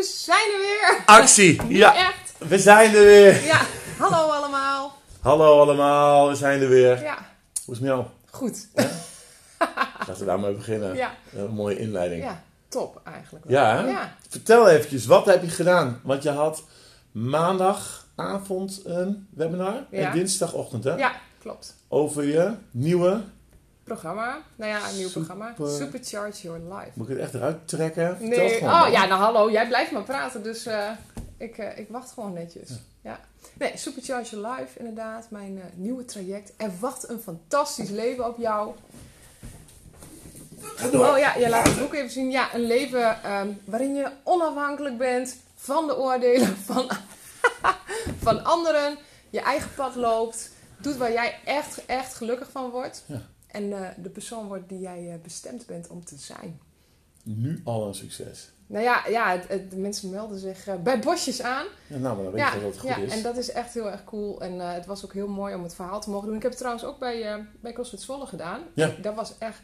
We zijn er weer. Actie! Ja, echt. we zijn er weer. Ja, hallo allemaal. Hallo allemaal, we zijn er weer. Ja, Hoe is het met jou? goed. Laten we daarmee beginnen. Ja, Een mooie inleiding. ja top eigenlijk. wel. Ja, hè? Ja, Vertel eventjes, wat heb je gedaan? Want je had maandagavond een webinar Ja. en dinsdagochtend hè? ja klopt. over je nieuwe, Programma. Nou ja, een nieuw Super. programma. Supercharge Your Life. moet ik het echt eruit trekken? Vertel Nee, gewoon oh ja, nou hallo, jij blijft maar praten, dus eh, ik, eh, ik wacht gewoon netjes. Ja. Nee, Supercharge Your Life, inderdaad, mijn eh, nieuwe traject. En wat een fantastisch leven op jou. Oh ja, jij laat het boek even zien. Ja, een leven ehm, waarin je onafhankelijk bent van de oordelen van, van anderen. Je eigen pad loopt. Doet waar jij echt, echt gelukkig van wordt. Ja. En eh, de persoon wordt die jij eh, bestemd bent om te zijn. Nu al een succes. Nou ja, ja het- het- de mensen melden zich eh, bij bosjes aan. Ja, nou, maar dan weet Ja, je dat het goed ja is. en dat is echt heel erg cool. En het was ook heel mooi om het verhaal te mogen doen. Ik heb het trouwens ook bij, eh bij CrossFit Zwolle gedaan. Ja. Dat was echt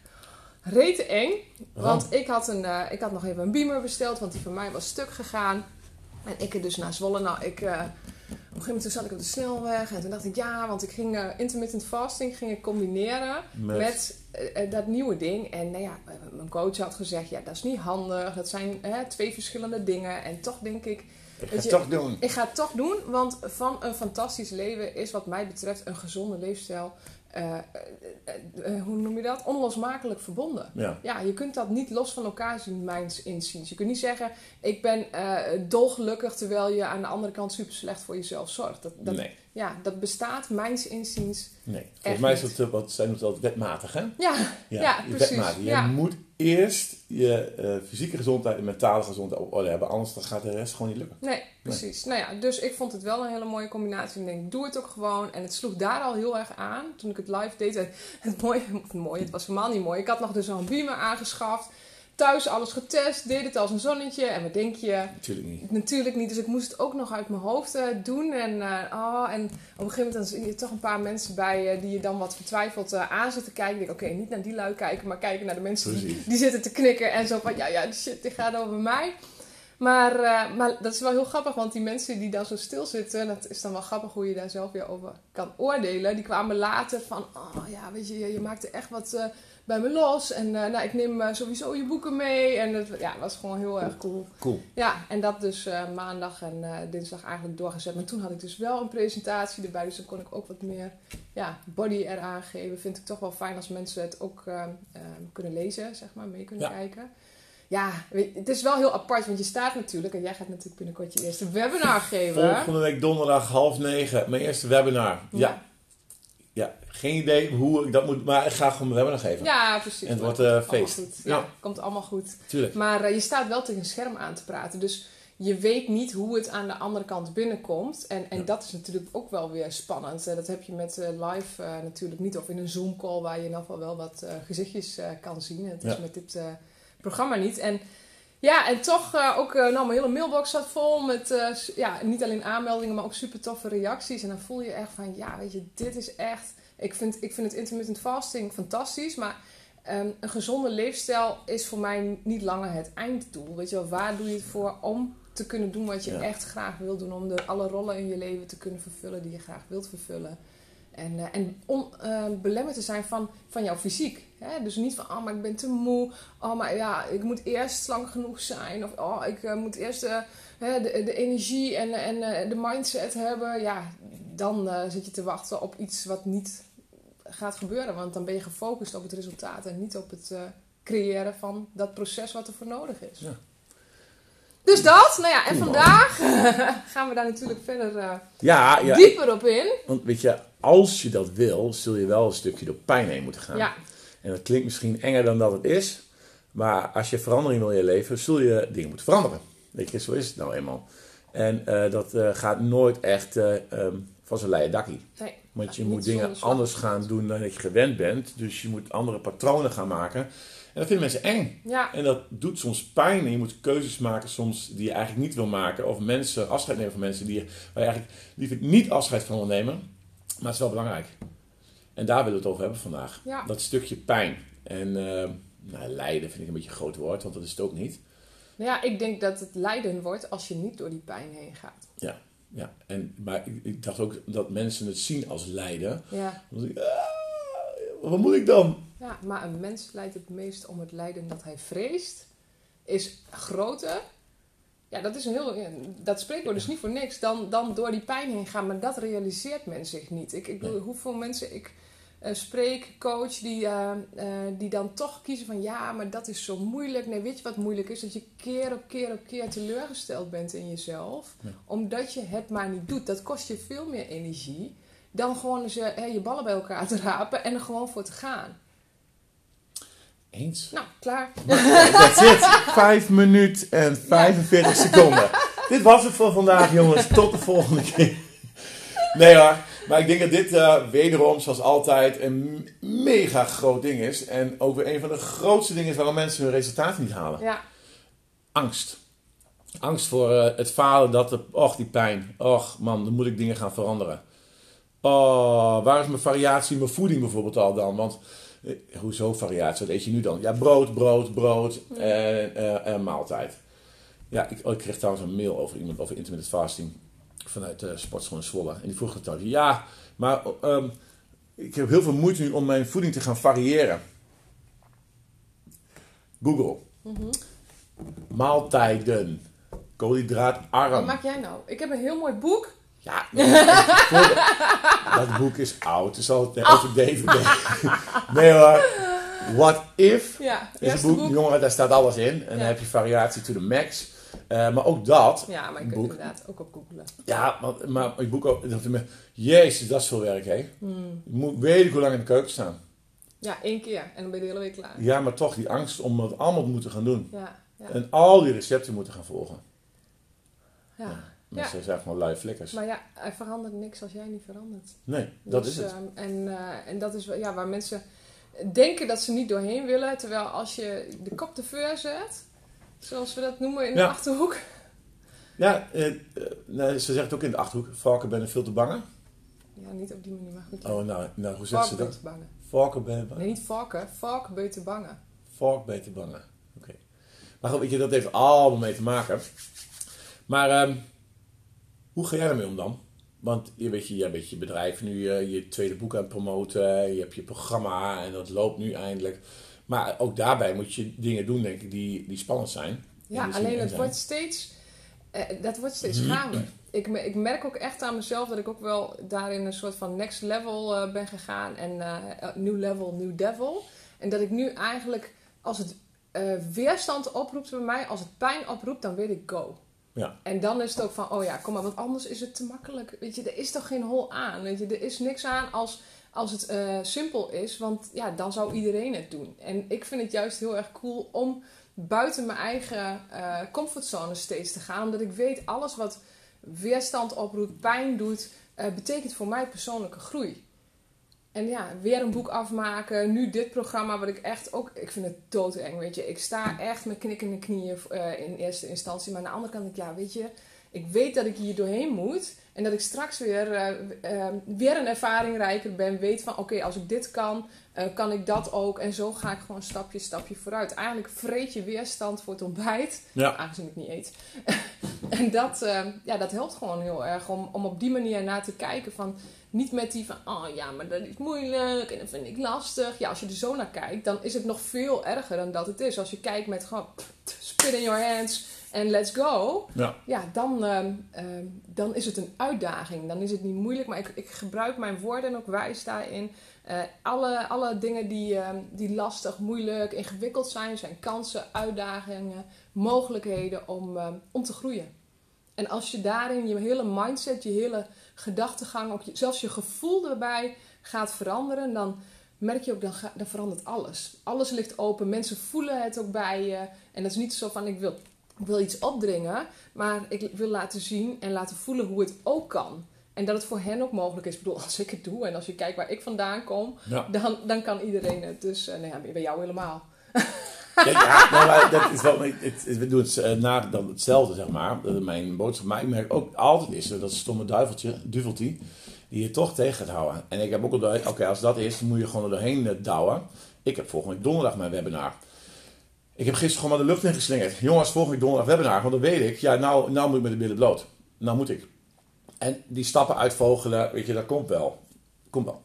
rete eng. Oh. Want ik had, een, ik had nog even een beamer besteld, want die van mij was stuk gegaan. En ik er dus naar Zwolle. Nou, ik, een gegeven moment zat ik op de snelweg. En toen dacht ik, ja, want ik ging eh, intermittent fasting ging ik combineren Met, met eh, eh, dat nieuwe ding. En nou ja, mijn coach had gezegd, ja, dat is niet handig. Dat zijn hè, twee verschillende dingen. En toch denk ik, ik ga weet het je- toch doen. ik ga het toch doen, want van een fantastisch leven is wat mij betreft een gezonde leefstijl, eh, eh, eh, hoe noem je dat? Onlosmakelijk verbonden. Ja. Ja, je kunt dat niet los van elkaar zien, mijns inziens. Je kunt niet zeggen, ik ben dolgelukkig terwijl je aan de andere kant super slecht voor jezelf zorgt. Dat, dat, nee, Ja, dat bestaat mijns inziens. nee. Volgens mij is dat, wat zij noemt dat wetmatig, hè? Ja, Ja, precies. wetmatig. Je Ja. moet eerst je eh, fysieke gezondheid en mentale gezondheid op orde hebben. Anders dan gaat de rest gewoon niet lukken. Nee, precies. Nou ja, dus ik vond het wel een hele mooie combinatie. Ik denk, doe het ook gewoon. En het sloeg daar al heel erg aan toen ik het live deed. Het mooie, of mooi, het was helemaal niet mooi. Ik had nog dus al een beamer aangeschaft. Thuis alles getest, deed het als een zonnetje. En wat denk je? Natuurlijk niet. Natuurlijk niet, dus ik moest het ook nog uit mijn hoofd eh, doen. En, eh, oh, en op een gegeven moment dan zie je toch een paar mensen bij eh, die je dan wat vertwijfeld aan zitten kijken. Ik denk, oké, niet naar die lui kijken, maar kijken naar de mensen die, die zitten te knikken. En zo van, ja, ja, shit, dit gaat over mij. Maar, maar dat is wel heel grappig, want die mensen die dan zo stil zitten, dat is dan wel grappig hoe je daar zelf weer over kan oordelen. Die kwamen later van, oh ja, weet je, je, je maakte echt wat bij me los. En eh, nou, ik neem eh, sowieso je boeken mee. En het ja, was gewoon heel erg cool. Cool. Ja, en dat dus eh, maandag en dinsdag eigenlijk doorgezet. Maar toen had ik dus wel een presentatie erbij, dus dan kon ik ook wat meer ja, body eraan geven. Vind ik toch wel fijn als mensen het ook kunnen lezen, zeg maar, mee kunnen Ja. kijken. Ja, het is wel heel apart, want je staat natuurlijk, en jij gaat natuurlijk binnenkort je eerste webinar geven. Volgende week donderdag half negen, mijn eerste webinar. Ja. ja. Geen idee hoe ik dat moet, maar ik ga gewoon mijn webinar geven. Ja, precies. En het wordt, eh, allemaal feest. Ja, Ja. komt allemaal goed. Tuurlijk. Maar eh, je staat wel tegen een scherm aan te praten. Dus je weet niet hoe het aan de andere kant binnenkomt. En, en Ja. dat is natuurlijk ook wel weer spannend. Eh, dat heb je met live natuurlijk niet. Of in een Zoom call waar je in ieder geval wel wat gezichtjes kan zien. Het is Ja. met dit programma niet. En ja, en toch eh, ook, eh, nou, mijn hele mailbox zat vol met, eh, ja, niet alleen aanmeldingen, maar ook super toffe reacties. En dan voel je echt van, ja, weet je, dit is echt... Ik vind, ik vind het intermittent fasting fantastisch, maar ehm, een gezonde leefstijl is voor mij niet langer het einddoel. Weet je wel, waar doe je het voor om te kunnen doen wat je Ja. echt graag wil doen? Om de, alle rollen in je leven te kunnen vervullen die je graag wilt vervullen. En, en eh, belemmerd te zijn van, van jouw fysiek. Hè? Dus niet van, oh, maar ik ben te moe. Oh, maar ja, ik moet eerst slank genoeg zijn. Of, oh, ik eh, moet eerst eh, de, de energie en, en eh, de mindset hebben. Ja, dan zit je te wachten op iets wat niet gaat gebeuren. Want dan ben je gefocust op het resultaat en niet op het creëren van dat proces wat er voor nodig is. Ja. Dus dat, nou ja, en vandaag gaan we daar natuurlijk verder Ja, ja. dieper op in. Want weet je, als je dat wil, zul je wel een stukje door pijn heen moeten gaan. Ja, En dat klinkt misschien enger dan dat het is. Maar als je verandering wil in je leven, zul je dingen moeten veranderen. Weet je, zo is het nou eenmaal. En eh, dat eh, gaat nooit echt eh, ehm, van zijn leien dakkie. nee. Want je moet dingen anders gaan doen dan dat je gewend bent. Dus je moet andere patronen gaan maken. En dat vinden mensen eng. Ja, En dat doet soms pijn. En je moet keuzes maken soms die je eigenlijk niet wil maken. Of mensen, afscheid nemen van mensen die waar je eigenlijk liever niet afscheid van wil nemen. Maar het is wel belangrijk. En daar willen we het over hebben vandaag. Ja. Dat stukje pijn. En eh, nou, lijden vind ik een beetje een groot woord, want dat is het ook niet. Nou ja, ik denk dat het lijden wordt als je niet door die pijn heen gaat. Ja, ja. En, maar ik, ik dacht ook dat mensen het zien als lijden. Ja. Dan ik, ah, wat moet ik dan? ja, maar een mens lijdt het meest om het lijden dat hij vreest, is groter. Ja, dat is een heel. ja, dat spreekwoord is niet voor niks. Dan, dan door die pijn heen gaan, maar dat realiseert men zich niet. Ik, ik bedoel, hoeveel mensen ik eh, spreek, coach, die, eh, eh, die dan toch kiezen van ja, maar dat is zo moeilijk. Nee, weet je wat moeilijk is? Dat je keer op keer op keer teleurgesteld bent in jezelf, Ja. omdat je het maar niet doet. Dat kost je veel meer energie dan gewoon eens, eh, je ballen bij elkaar te rapen en er gewoon voor te gaan. Eens. Nou, klaar. That's it. Vijf minuten en 45 seconden. Dit was het voor vandaag, jongens. Tot de volgende keer. Nee hoor. Maar ik denk dat dit eh, wederom, zoals altijd, een mega groot ding is. En ook weer een van de grootste dingen is waarom mensen hun resultaten niet halen. Ja, Angst. Angst voor eh, het falen dat er, och die pijn, och man, dan moet ik dingen gaan veranderen. Oh, waar is mijn variatie in mijn voeding bijvoorbeeld al dan? Want, eh, hoezo variatie? Wat eet je nu dan? Ja, brood, brood, brood en, eh, en maaltijd. Ja, ik, oh, ik kreeg trouwens een mail over iemand over intermittent fasting vanuit de sportschool in Zwolle. En die vroeg het dan, ja, maar ehm, ik heb heel veel moeite nu om mijn voeding te gaan variëren. Google. Maaltijden. wat Koolhydraatarm. maak jij nou? Ik heb een heel mooi boek. Ja, nee, dat boek is oud. Het is al outdated. Nee hoor. What If Ja, is een boek. Jongen, daar staat alles in. En dan heb je variatie to the max. Eh, maar ook dat. Ja, maar je kunt boek. inderdaad ook op googlen. Ja, maar, maar het boek ook. dat Jezus, dat is veel werk, hè? Hmm. Je moet weet ik hoe lang in de keuken staan. Ja, één keer. En dan ben je de hele week klaar. Ja, maar toch die angst om het allemaal te moeten gaan doen. Ja, ja. En al die recepten moeten gaan volgen. ja. Mensen zijn gewoon lui flikkers. Maar ja, er verandert niks als jij niet verandert. Nee, dat Dus, is het. ehm, en, eh, en dat is ja, waar mensen denken dat ze niet doorheen willen. Terwijl als je de kop te vuur zet, zoals we dat noemen in de Ja. achterhoek. Ja, eh, eh, nee, ze zegt ook in de achterhoek. Varken ben veel te bangen. Ja, niet op die manier, maar goed. Oh, nou, nou hoe zegt ze dat? bangen. Varken ben Nee, niet varken. Varken ben te bangen. Vark ben te bangen. Oké. Maar goed, weet je, dat heeft allemaal mee te maken. Maar ehm, hoe ga jij ermee om dan? Want je weet je, jij bent je bedrijf nu, eh, je tweede boek aan het promoten. Je hebt je programma en dat loopt nu eindelijk. Maar ook daarbij moet je dingen doen, denk ik, die, die spannend zijn. Ja, alleen het wordt steeds, eh, dat wordt steeds gaver. Ik, ik merk ook echt aan mezelf dat ik ook wel daarin een soort van next level eh, ben gegaan. En eh new level, new devil. En dat ik nu eigenlijk, als het weerstand oproept bij mij, als het pijn oproept, dan weet ik go. Ja. En dan is het ook van, oh ja, kom maar, want anders is het te makkelijk. Weet je, er is toch geen hol aan. Weet je, er is niks aan als, als het eh, simpel is, want ja, dan zou iedereen het doen. En ik vind het juist heel erg cool om buiten mijn eigen eh, comfortzone steeds te gaan. Omdat ik weet, alles wat weerstand oproept, pijn doet, eh, betekent voor mij persoonlijke groei. En ja, weer een boek afmaken. Nu dit programma, wat ik echt ook... Ik vind het doodeng, weet je. Ik sta echt met knikkende knieën in eerste instantie. Maar aan de andere kant ik, ja, weet je... Ik weet dat ik hier doorheen moet. En dat ik straks weer, eh, eh, weer een ervaringrijker ben. Weet van, oké, als ik dit kan, eh, kan ik dat ook. En zo ga ik gewoon stapje, stapje vooruit. Eigenlijk vreet je weerstand voor het ontbijt. Ja. Aangezien ik niet eet. en dat, ja, dat helpt gewoon heel erg om, om op die manier naar te kijken. Van, niet met die van, oh ja, maar dat is moeilijk en dat vind ik lastig. Ja, als je er zo naar kijkt, dan is het nog veel erger dan dat het is. Als je kijkt met gewoon pff, spit in your hands en let's go. Ja. Ja, dan, ehm, ehm, dan is het een uitdaging. Dan is het niet moeilijk, maar ik, ik gebruik mijn woorden ook wijs daarin. Eh, alle, alle dingen die, ehm, die lastig, moeilijk, ingewikkeld zijn, zijn kansen, uitdagingen, mogelijkheden om, om te groeien. En als je daarin je hele mindset, je hele gedachtegang, ook je- zelfs je gevoel erbij gaat veranderen, dan merk je ook, dan, ga- dan verandert alles. Alles ligt open, mensen voelen het ook bij je. En dat is niet zo van, ik wil, ik wil iets opdringen, maar ik wil laten zien en laten voelen hoe het ook kan. En dat het voor hen ook mogelijk is. Ik bedoel, als ik het doe en als je kijkt waar ik vandaan kom, Ja. dan, dan kan iedereen het. Dus eh, nou ja, bij jou helemaal. Ja, ja, nou, maar dat is wel, het, het- we doen het na dan hetzelfde, zeg maar. Eh, Mijn boodschap, maar ik merk ook altijd is dat stomme duiveltje, duveltje, die je toch tegen gaat houden. En ik heb ook al oké, als dat is, dan moet je gewoon er doorheen eh, douwen. Ik heb volgende week donderdag mijn webinar. Ik heb gisteren gewoon maar de lucht in geslingerd. Jongens, volgende donderdag webinar. Want dan weet ik, ja, nou, nou moet ik met de billen bloot. Nou moet ik. En die stappen uitvogelen, weet je, dat komt wel. Komt wel.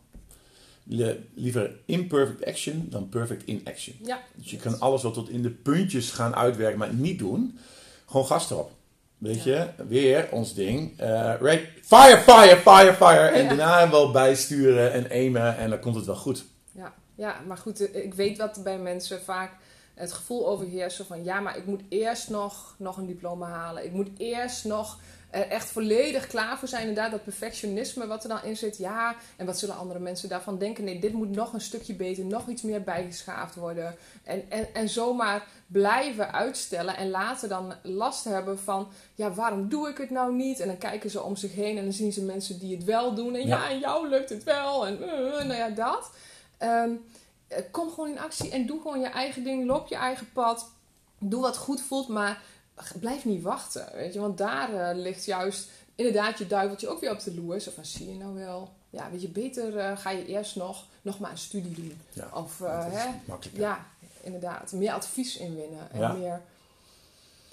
Le- liever imperfect action dan perfect inaction. Ja. Dus je kan alles wat tot in de puntjes gaan uitwerken, maar niet doen. Gewoon gas erop. Weet je, weer ons ding. eh, right, fire, fire, fire, fire. En Ja. daarna wel bijsturen en aimen en dan komt het wel goed. Ja, ja, maar goed, eh, ik weet wat bij mensen vaak het gevoel overheerst van ja, maar ik moet eerst nog, nog een diploma halen. Ik moet eerst nog er echt volledig klaar voor zijn. Inderdaad, dat perfectionisme wat er dan in zit. Ja, en wat zullen andere mensen daarvan denken? Nee, dit moet nog een stukje beter, nog iets meer bijgeschaafd worden. En, en, en zomaar blijven uitstellen en later dan last hebben van ja, waarom doe ik het nou niet? En dan kijken ze om zich heen en dan zien ze mensen die het wel doen. En ja, Ja. en jou lukt het wel. En eh, nou ja, dat. Ehm, eh, kom gewoon in actie en doe gewoon je eigen ding. Loop je eigen pad. Doe wat goed voelt, maar blijf niet wachten. Weet je? Want daar eh, ligt juist inderdaad je duiveltje ook weer op de loer. Zo van, zie je nou wel? Ja, weet je, beter eh, ga je eerst nog, nog maar een studie doen. Ja, Of, eh, hè? makkelijker. Ja, inderdaad. Meer advies inwinnen. En, Ja. meer...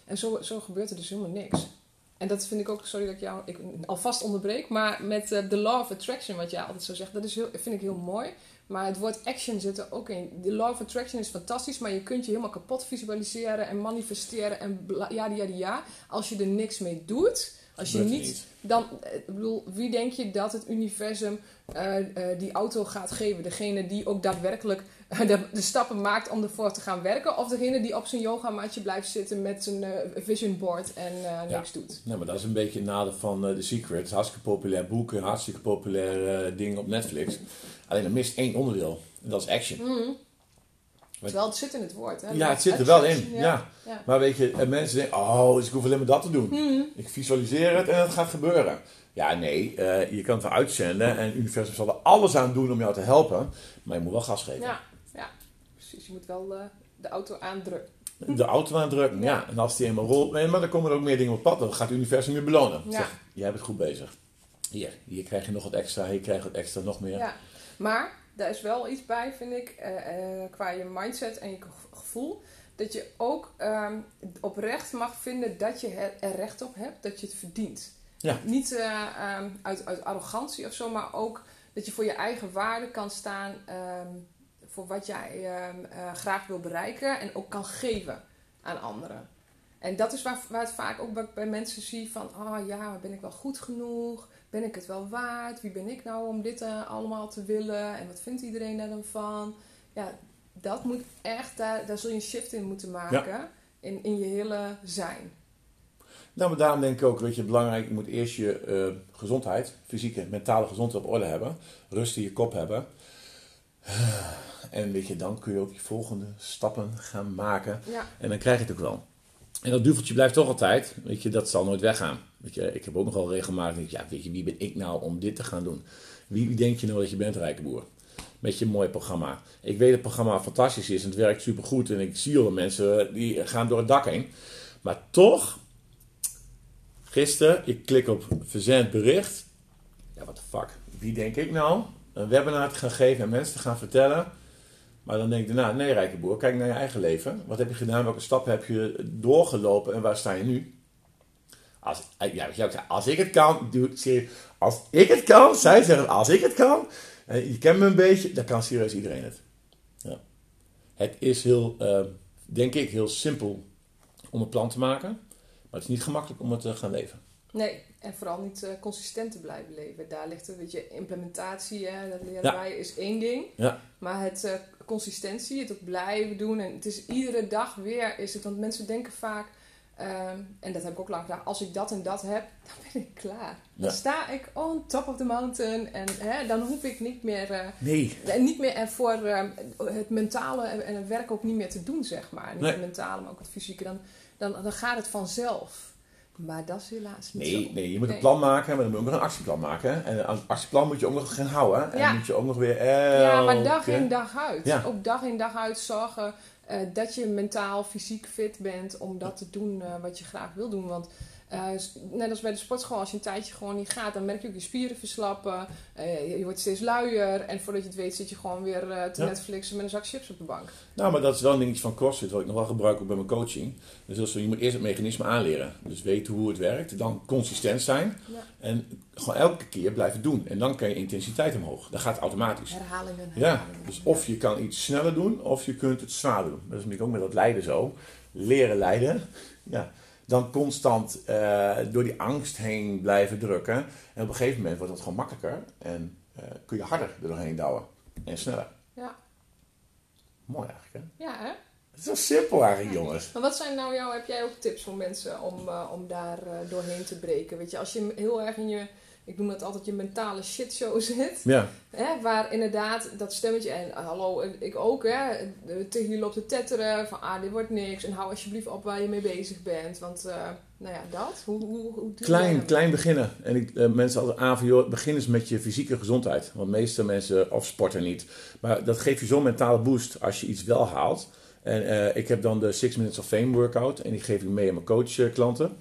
en zo, zo gebeurt er dus helemaal niks. En dat vind ik ook, sorry dat ik jou ik alvast onderbreek, maar met de law of attraction, wat jij altijd zo zegt, dat is heel, vind ik heel mooi. Maar het woord action zit er ook in. De law of attraction is fantastisch, maar je kunt je helemaal kapot visualiseren en manifesteren en ja, ja, ja. Als je er niks mee doet, als je niet, dan, eh, ik bedoel, wie denk je dat het universum eh, eh, die auto gaat geven? Degene die ook daadwerkelijk de, de stappen maakt om ervoor te gaan werken, of degene die op zijn yogamatje blijft zitten met zijn vision board en niks doet? Nee, maar dat is een beetje een nadeel van The Secret. Hartstikke populair boek, hartstikke populair ding op Netflix. Alleen er mist één onderdeel. En dat is action. Mhm. Terwijl het zit in het woord. Hè? Ja, het zit er wel in. Ja. ja. Maar weet je, en mensen denken, oh, dus ik hoef alleen maar dat te doen. Mhm. Ik visualiseer het en het gaat gebeuren. Ja, nee, eh, je kan het wel uitzenden en het universum zal er alles aan doen om jou te helpen. Maar je moet wel gas geven. Ja, ja, precies. Je moet wel eh, de auto aandrukken. De auto aandrukken, ja. En als die eenmaal rolt, nee, maar dan komen er ook meer dingen op pad. Dan gaat het universum je belonen. Ja. Zeg, jij bent het goed bezig. Hier, hier krijg je nog wat extra, hier krijg je wat extra, nog meer. Ja. Maar daar is wel iets bij, vind ik, eh, eh, qua je mindset en je ge- gevoel. Dat je ook ehm, oprecht mag vinden dat je er recht op hebt, dat je het verdient. Ja. Niet eh, ehm, uit, uit arrogantie of zo, maar ook dat je voor je eigen waarde kan staan. ehm, voor wat jij graag wil bereiken en ook kan geven aan anderen. En dat is waar, waar het vaak ook bij, bij mensen zie van, ah ja, maar ben ik wel goed genoeg? Ben ik het wel waard? Wie ben ik nou om dit eh, allemaal te willen? En wat vindt iedereen daar dan van? Ja, dat moet echt, daar, daar zul je een shift in moeten maken. In, in je hele zijn. Nou, maar daarom denk ik ook, weet je, belangrijk, je moet eerst je eh, gezondheid, fysieke, mentale gezondheid op orde hebben. Rust in je kop hebben. En weet je, dan kun je ook je volgende stappen gaan maken. Ja, En dan krijg je het ook wel. En dat duveltje blijft toch altijd, weet je, dat zal nooit weggaan. Ik heb ook nogal regelmatig, ja, weet je, wie ben ik nou om dit te gaan doen? Wie, denk je nou dat je bent, rijke boer? Met je mooie programma. Ik weet dat het programma fantastisch is en het werkt supergoed. En ik zie al mensen die gaan door het dak heen. Maar toch, gisteren, ik klik op verzend bericht. Ja, what the fuck. Wie denk ik nou een webinar te gaan geven en mensen te gaan vertellen. Maar dan denk ik daarna, nee rijke boer, kijk naar je eigen leven. Wat heb je gedaan? Welke stappen heb je doorgelopen en waar sta je nu? Als, eh, ja, je, als ik het kan, doe ik. Als ik het kan, zij zeggen als ik het kan. En je kent me een beetje, dan kan serieus iedereen het. Ja. Het is heel, eh, denk ik, heel simpel om een plan te maken. Maar het is niet gemakkelijk om het te gaan leven. nee. En vooral niet eh, consistent te blijven leven. Daar ligt een beetje implementatie, hè, dat leren Ja. wij, is één ding. Ja. Maar het eh, consistentie, het ook blijven doen. En het is iedere dag weer, is het, want mensen denken vaak, ehm, en dat heb ik ook lang gedaan, als ik dat en dat heb, dan ben ik klaar. Dan sta ik on top of the mountain en hè, dan hoef ik niet meer, eh, Nee. en niet meer ervoor eh, het mentale en het werk ook niet meer te doen, zeg maar. Niet Nee. het mentale, maar ook het fysieke. Dan, dan, dan gaat het vanzelf. Maar dat is helaas niet Nee, zo. nee, je moet Nee. een plan maken, maar dan moet je ook nog een actieplan maken. En het actieplan moet je ook nog gaan houden. En Ja. moet je ook nog weer Ja, maar dag in dag uit. Ja. Ook dag in dag uit zorgen eh, dat je mentaal, fysiek fit bent om dat te doen eh, wat je graag wil doen. Want eh, net als bij de sportschool, als je een tijdje gewoon niet gaat, dan merk je ook je spieren verslappen. eh, je, je wordt steeds luier. En voordat je het weet zit je gewoon weer eh, te Ja. Netflixen met een zak chips op de bank. Nou, maar dat is wel een dingetje van CrossFit, wat ik nog wel gebruik ook bij mijn coaching. Dus dat is zo, je moet eerst het mechanisme aanleren. Dus weten hoe het werkt, dan consistent zijn. Ja. En gewoon elke keer blijven doen. En dan kan je intensiteit omhoog. Dat gaat automatisch. Herhalingen. Ja, dus of je kan iets sneller doen, of je kunt het zwaarder doen. Dat is natuurlijk ook met dat lijden zo. Leren lijden. Ja. Dan constant eh, door die angst heen blijven drukken. En op een gegeven moment wordt het gewoon makkelijker. En eh, kun je harder er doorheen douwen. En sneller. Ja. Mooi eigenlijk, hè? Ja, hè? Het is zo simpel eigenlijk, jongens. Maar wat zijn nou jouw, heb jij ook tips voor mensen om, eh, om daar doorheen te breken? Weet je, als je heel erg in je, ik noem het altijd je mentale shitshow zit, Ja, hè, waar inderdaad dat stemmetje, en eh, hallo, eh, ik ook, hè, tegen je loopt te tetteren van ah, dit wordt niks en hou alsjeblieft op waar je mee bezig bent. Want, eh, nou ja, dat. Hoe, hoe, hoe doe je klein, dat? klein beginnen. En ik, mensen altijd aan van, joh, begin eens met je fysieke gezondheid. Want de meeste mensen, of sporten niet. Maar dat geeft je zo'n mentale boost als je iets wel haalt. En ik heb dan de 6 Minutes of Fame workout. En die geef ik mee aan mijn coachklanten.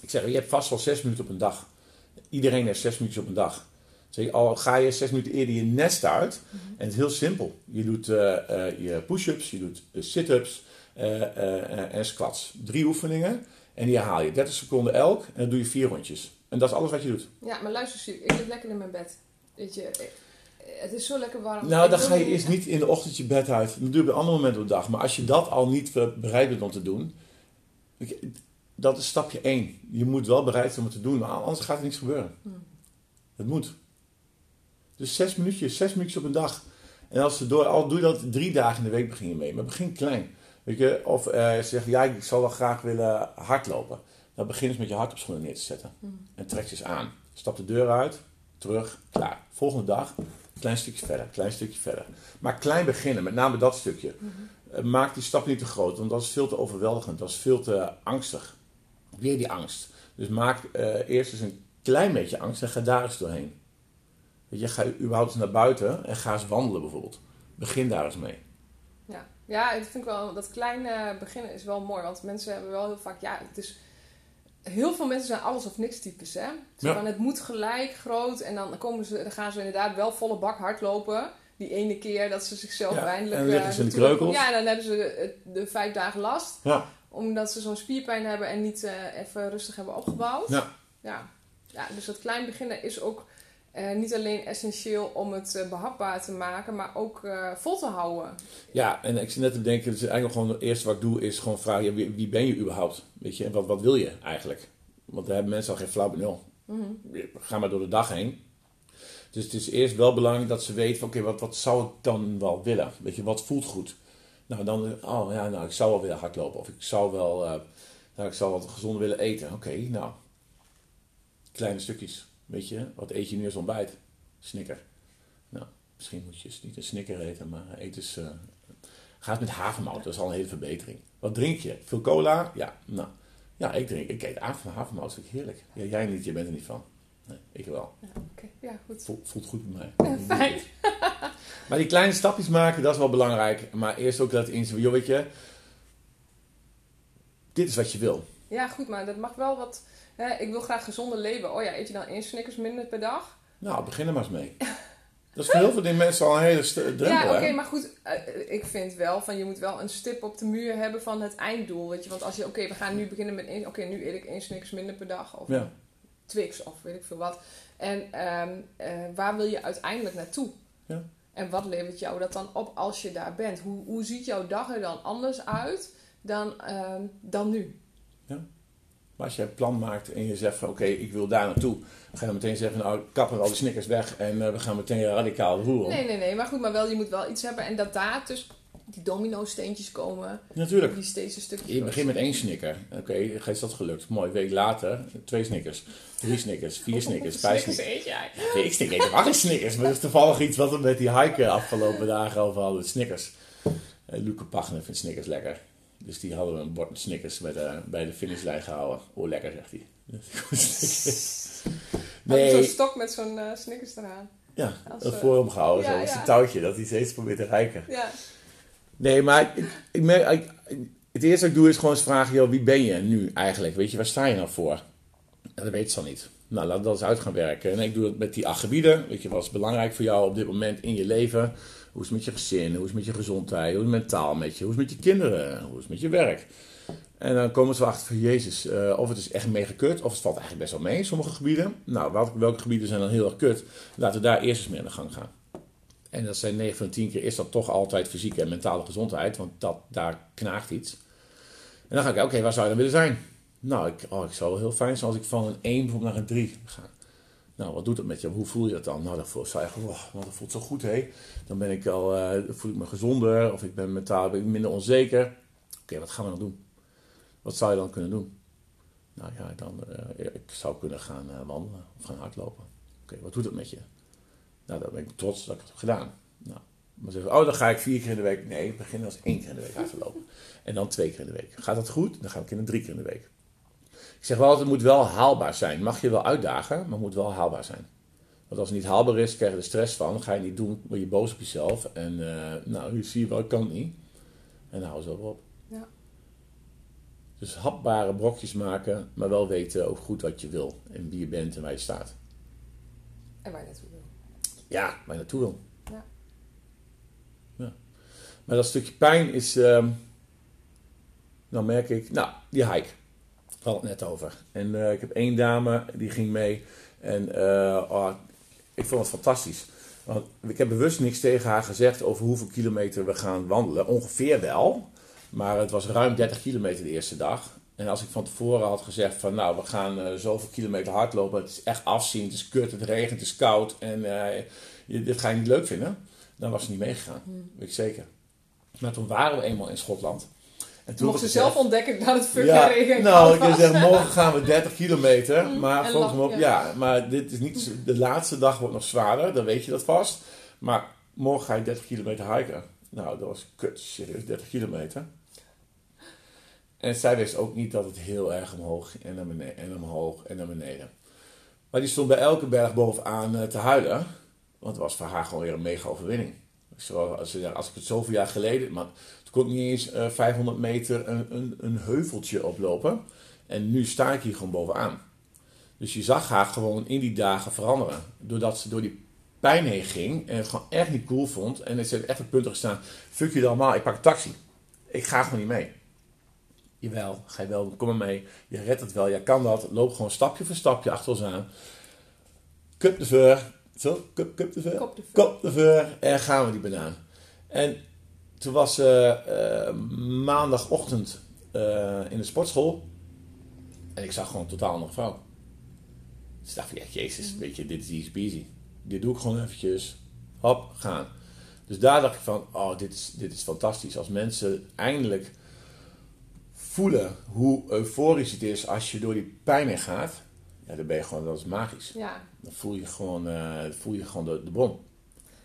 Ik zeg, je hebt vast wel 6 minuten op een dag. Iedereen heeft 6 minuutjes op een dag. Zeg je, al ga je 6 minuten eerder je nest uit. En het is heel simpel. Je doet eh, eh, je push-ups, je doet eh, sit-ups en squats. Drie oefeningen. En die herhaal je 30 seconden elk. En dan doe je vier rondjes. En dat is alles wat je doet. Ja, maar luister, ik lig lekker in mijn bed. Weet je, het is zo lekker warm. Nou, dan ga je eerst niet in de ochtend je bed uit. Dat doe je op een ander moment op de dag. Maar als je dat al niet bereid bent om te doen. Dat is stapje 1. Je moet wel bereid zijn om het te doen. Anders gaat er niets gebeuren. Hmm. Het moet. Dus zes minuutjes, zes minuutjes op een dag. En als ze door, al doe je dat drie dagen in de week begin je mee. Maar begin klein. Weet je, of eh, ze zeggen, ja, ik zou wel graag willen hardlopen. Dan begin eens met je hart op schoenen neer te zetten. Hmm. En trek je eens aan. Stap de deur uit, terug, klaar. Volgende dag, klein stukje verder, klein stukje verder. Maar klein beginnen, met name dat stukje. Eh, Maak die stap niet te groot, want dat is veel te overweldigend. Dat is veel te angstig. Weer die angst. Dus maak eh, eerst eens een klein beetje angst en ga daar eens doorheen. Weet je, ga überhaupt eens naar buiten en ga eens wandelen bijvoorbeeld. Begin daar eens mee. Ja, ja ik vind wel dat kleine beginnen is wel mooi. Want mensen hebben wel heel vaak, ja, het is. Heel veel mensen zijn alles of niks types, hè? Ja. van, het moet gelijk groot en dan, komen ze, dan gaan ze inderdaad wel volle bak hardlopen. Die ene keer dat ze zichzelf Ja, eindelijk... en dan liggen eh, ze in de kreukels. Ja, en dan hebben ze de, de vijf dagen last. Ja. Omdat ze zo'n spierpijn hebben en niet eh, even rustig hebben opgebouwd. Ja. Ja, ja dus dat klein beginnen is ook eh, niet alleen essentieel om het eh, behapbaar te maken, maar ook vol te houden. Ja, en ik zit net te denken, dus eigenlijk gewoon het eerste wat ik doe is gewoon vragen, ja, wie, wie ben je überhaupt? Weet je, en wat, wat wil je eigenlijk? Want daar hebben mensen al geen flauw benul. Mhm. Ga maar door de dag heen. Dus het is eerst wel belangrijk dat ze weten, oké, wat, wat zou ik dan wel willen? Weet je, wat voelt goed? Nou, dan, oh ja, nou, ik zou wel willen hardlopen. Of ik zou wel, eh, nou, ik zou wat gezonder willen eten. Oké, nou, kleine stukjes. Weet je, wat eet je nu als ontbijt? Snicker. Nou, misschien moet je eens niet een snicker eten, maar eet eens... eh, ga met havermout, dat is al een hele verbetering. Wat drink je? Veel cola? Ja, nou. Ja, ik drink, ik eet haver- havermout, vind ik heerlijk. Jij niet, jij bent er niet van. Nee, ik wel. Ja, oké. Ja, goed. Voelt, voelt goed bij mij. Ja, fijn. Maar die kleine stapjes maken, dat is wel belangrijk. Maar eerst ook laten inzien, joh, weet je, dit is wat je wil. Ja, goed, maar dat mag wel wat... Hè, ik wil graag gezonder leven. Oh ja, eet je dan één Snickers minder per dag? Nou, begin er maar eens mee. Dat is voor heel veel die mensen al een hele drempel, ja, oké, maar goed. eh, ik vind wel van je moet wel een stip op de muur hebben van het einddoel. Weet je? Want als je, oké, we gaan nu beginnen met één... Oké, nu eet ik één Snickers minder per dag. Of Ja. Twix of weet ik veel wat. En ehm, eh, waar wil je uiteindelijk naartoe? Ja. En wat levert jou dat dan op als je daar bent? Hoe, hoe ziet jouw dag er dan anders uit dan, ehm, dan nu? Maar als je een plan maakt en je zegt van, oké, ik wil daar naartoe. Dan ga je meteen zeggen, nou, kappen al die snickers weg en eh, we gaan meteen radicaal de roer om. Nee, nee, nee. Maar goed, maar wel, je moet wel iets hebben. En dat daar dus die domino-steentjes komen. Natuurlijk. Die steeds een stukje... Je begint met één snicker. Oké, is dat gelukt. Mooi, een week later, twee snickers. Drie snickers, vier snickers, vijf Snickers snickers. eet jij. Nee, ik snik helemaal geen Snickers, maar dat is toevallig iets wat we met die hike afgelopen dagen over hadden. Snickers. Uh, Luke Pagner vindt Snickers lekker. Dus die hadden we een bord met Snickers met, eh, bij de finishlijn gehouden. Oh, lekker, zegt hij. Nee. Zo'n stok met zo'n eh, Snickers eraan. ja, Als, eh, voor hem gehouden, ja, zo met ja. zijn touwtje, dat hij steeds probeert te rijken. Ja. Nee, maar ik, ik het eerste wat ik doe is gewoon eens vragen, joh, wie ben je nu eigenlijk? Weet je, waar sta je nou voor? En dat weet ze al niet. Nou, laat dat eens uit gaan werken. En ik doe het met die acht gebieden. Weet je, wat is belangrijk voor jou op dit moment in je leven? Hoe is het met je gezin? Hoe is het met je gezondheid? Hoe is het mentaal met je? Hoe is het met je kinderen? Hoe is het met je werk? En dan komen ze achter van Jezus, eh, of het is echt mega kut, of het valt eigenlijk best wel mee sommige gebieden. Nou, welke gebieden zijn dan heel erg kut? Laten we daar eerst eens mee aan de gang gaan. En dat zijn 9 van de 10 keer is dat toch altijd fysieke en mentale gezondheid, want dat, daar knaagt iets. En dan ga ik, oké, waar zou je dan willen zijn? Nou, ik, oh, ik zou heel fijn zijn als ik van een 1 bijvoorbeeld naar een 3 ga. Nou, wat doet dat met je? Hoe voel je dat dan? Nou, dan voel zou je oh, want dat voelt zo goed, hé. Dan ben ik al, eh, voel ik me gezonder, of ik ben mentaal ben ik minder onzeker. Oké, wat gaan we dan doen? Wat zou je dan kunnen doen? Nou ja, dan, eh, ik zou kunnen gaan eh, wandelen of gaan hardlopen. Oké, wat doet dat met je? Nou, dan ben ik trots dat ik het heb gedaan. Nou, maar zeggen, oh, dan ga ik vier keer in de week. Nee, ik begin als één keer in de week hardlopen. En dan twee keer in de week. Gaat dat goed? Dan ga ik in een drie keer in de week. Ik zeg wel altijd, het moet wel haalbaar zijn. Mag je wel uitdagen, maar het moet wel haalbaar zijn. Want als het niet haalbaar is, krijg je er stress van. Ga je niet doen, word je boos op jezelf. En eh, nou, nu zie je wel, ik kan het niet. En dan hou ze op. Ja. Dus hapbare brokjes maken, maar wel weten ook goed wat je wil. En wie je bent en waar je staat. En waar je naartoe. Ja, waar je naartoe wil. Ja. Ja. Maar dat stukje pijn is, ehm dan merk ik, nou, die hike. Daar had het net over. En eh, ik heb één dame, die ging mee. En eh, oh, ik vond het fantastisch. Want ik heb bewust niks tegen haar gezegd over hoeveel kilometer we gaan wandelen. Ongeveer wel. Maar het was ruim 30 kilometer de eerste dag. En als ik van tevoren had gezegd van nou, we gaan eh, zoveel kilometer hardlopen. Het is echt afzien, het is kut, het regent, het is koud. En eh, je, dit ga je niet leuk vinden. Dan was ze niet meegegaan. Weet ik zeker. Maar toen waren we eenmaal in Schotland. En Toen mocht ze zelf ontdekken dat het fucking ja, regen nou, ik zeggen, morgen gaan we 30 kilometer. Maar en volgens op, ja. ja. maar dit is niet, de laatste dag wordt nog zwaarder, dan weet je dat vast. Maar morgen ga je 30 kilometer hiken. Nou, dat was kut, serieus, 30 kilometer. En zij wist ook niet dat het heel erg omhoog en beneden, en omhoog en naar beneden. Maar die stond bij elke berg bovenaan eh, te huilen. Want het was voor haar gewoon weer een mega overwinning. Zoals, als, ik het zoveel jaar geleden... Maar toen kon niet eens eh, 500 meter een, een, een heuveltje oplopen. En nu sta ik hier gewoon bovenaan. Dus je zag haar gewoon in die dagen veranderen. Doordat ze door die pijn heen ging en het gewoon echt niet cool vond. En ze heeft echt op het punt gestaan, fuck je allemaal, ik pak een taxi. Ik ga gewoon niet mee. Jawel, ga je wel, kom maar mee. Je redt het wel, jij kan dat. Loop gewoon stapje voor stapje achter ons aan. Cup de veur. Zo, cup, cup de veur. Kop de veur. Kop de veur. En gaan we die banaan. En toen was ze eh, maandagochtend eh, in de sportschool. En ik zag gewoon een totaal andere vrouw. Dus ik dacht van, ja, jezus, weet je, dit is easy peasy. Dit doe ik gewoon eventjes. Hop, gaan. Dus daar dacht ik van, oh, dit is, dit is fantastisch. Als mensen eindelijk voelen hoe euforisch het is als je door die pijn heen gaat. Ja, dan ben je gewoon, dat is magisch. Ja, Dan voel je gewoon, eh, voel je gewoon de, de bron.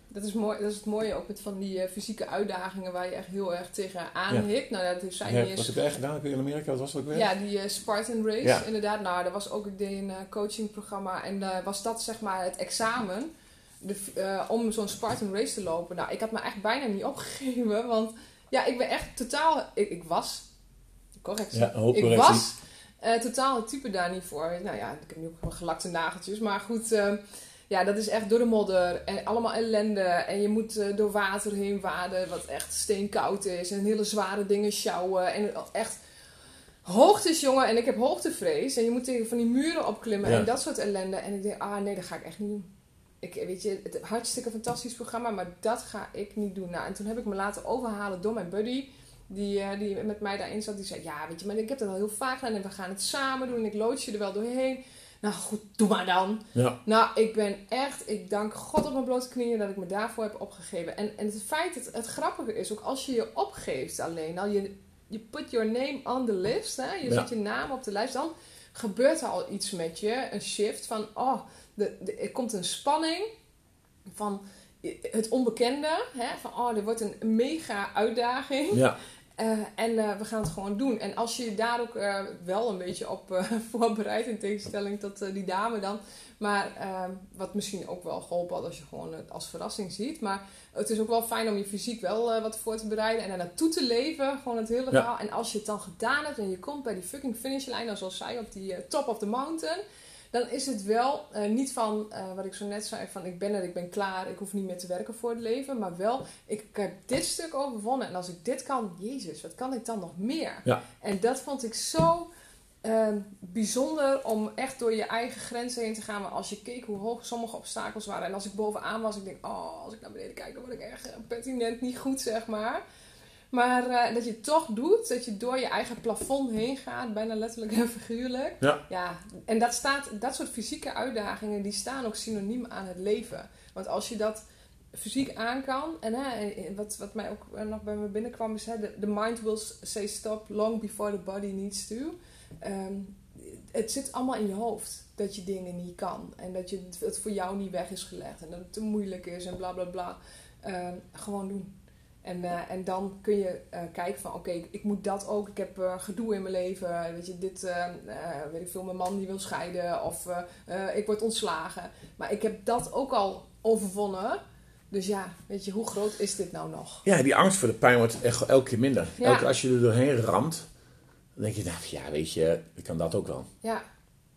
dat is, mooi, dat is het mooie ook met van die eh, fysieke uitdagingen waar je echt heel erg tegen aan Ja. Nou, dat heeft zij Ja, niet wat heb jij gedaan? In Amerika, wat was dat ook weer? Ja, die eh, Spartan Race, Ja. inderdaad. Nou, dat was ook, ik deed een coachingprogramma en was dat zeg maar het examen de, om zo'n Spartan Race te lopen. Nou, ik had me echt bijna niet opgegeven, want ja, ik ben echt totaal, ik, ik was, correctie, Ja, ik was eh, totaal het type daar niet voor. Nou ja, ik heb nu ook wel gelakte nageltjes, maar goed, eh, ja, dat is echt door de modder en allemaal ellende. En je moet eh, door water heen waden, wat echt steenkoud is. En hele zware dingen sjouwen. En echt hoogtes, jongen. En ik heb hoogtevrees. En je moet tegen van die muren opklimmen Ja. en dat soort ellende. En ik denk, ah nee, dat ga ik echt niet doen. Ik, weet je, het hartstikke fantastisch programma, maar dat ga ik niet doen. Nou, en toen heb ik me laten overhalen door mijn buddy, die, eh, die met mij daarin zat. Die zei, ja, weet je, maar ik heb dat al heel vaak gedaan en we gaan het samen doen. En ik loodje er wel doorheen. Nou goed, doe maar dan. Ja, Nou, ik ben echt, ik dank God op mijn blote knieën dat ik me daarvoor heb opgegeven. En, en het feit, dat het grappige is, ook als je je opgeeft alleen, al je, je put your name on the list, hè, je Ja. zet je naam op de lijst, dan gebeurt er al iets met je, een shift van, oh, de, de- er komt een spanning van het onbekende, hè, van, oh, dit wordt een mega uitdaging. ja, Eh, en eh, we gaan het gewoon doen. En als je je daar ook eh, wel een beetje op voorbereidt, in tegenstelling tot die dame dan. Maar ehm, wat misschien ook wel geholpen had als je gewoon het als verrassing ziet. Maar het is ook wel fijn om je fysiek wel wat voor te bereiden en daar naartoe te leven. Gewoon het hele verhaal. En als je het dan gedaan hebt en je komt bij die fucking finishlijn, dan zoals zij op die top of the mountain dan is het wel uh, niet van uh, wat ik zo net zei: van ik ben er, ik ben klaar, ik hoef niet meer te werken voor het leven. Maar wel, ik heb dit stuk overwonnen. En als ik dit kan, Jezus, wat kan ik dan nog meer? Ja. En dat vond ik zo uh, bijzonder om echt door je eigen grenzen heen te gaan. Maar als je keek hoe hoog sommige obstakels waren. En als ik bovenaan was, ik denk: oh, als ik naar beneden kijk, dan word ik echt pertinent niet goed, zeg maar. Maar uh, dat je het toch doet, dat je door je eigen plafond heen gaat, bijna letterlijk en figuurlijk. Ja. ja. En dat, staat, dat soort fysieke uitdagingen, die staan ook synoniem aan het leven. Want als je dat fysiek aan kan, en hè, wat, wat mij ook nog bij me binnenkwam is, hè, the, mind will say stop long before the body needs to. Um, het zit allemaal in je hoofd dat je dingen niet kan. En dat je, het voor jou niet weg is gelegd. En dat het te moeilijk is en bla bla bla. Uh, gewoon doen. En, uh, en dan kun je uh, kijken van oké, okay, ik moet dat ook. Ik heb uh, gedoe in mijn leven. Weet je, dit, weet ik veel, mijn man die wil scheiden. Of ik word ontslagen. Maar ik heb dat ook al overwonnen. Dus ja, weet je, hoe groot is dit nou nog? Ja, die angst voor de pijn wordt echt elke keer minder. Ja. Elke als je er doorheen ramt, dan denk je, nou ja, weet je, ik kan dat ook wel. Ja,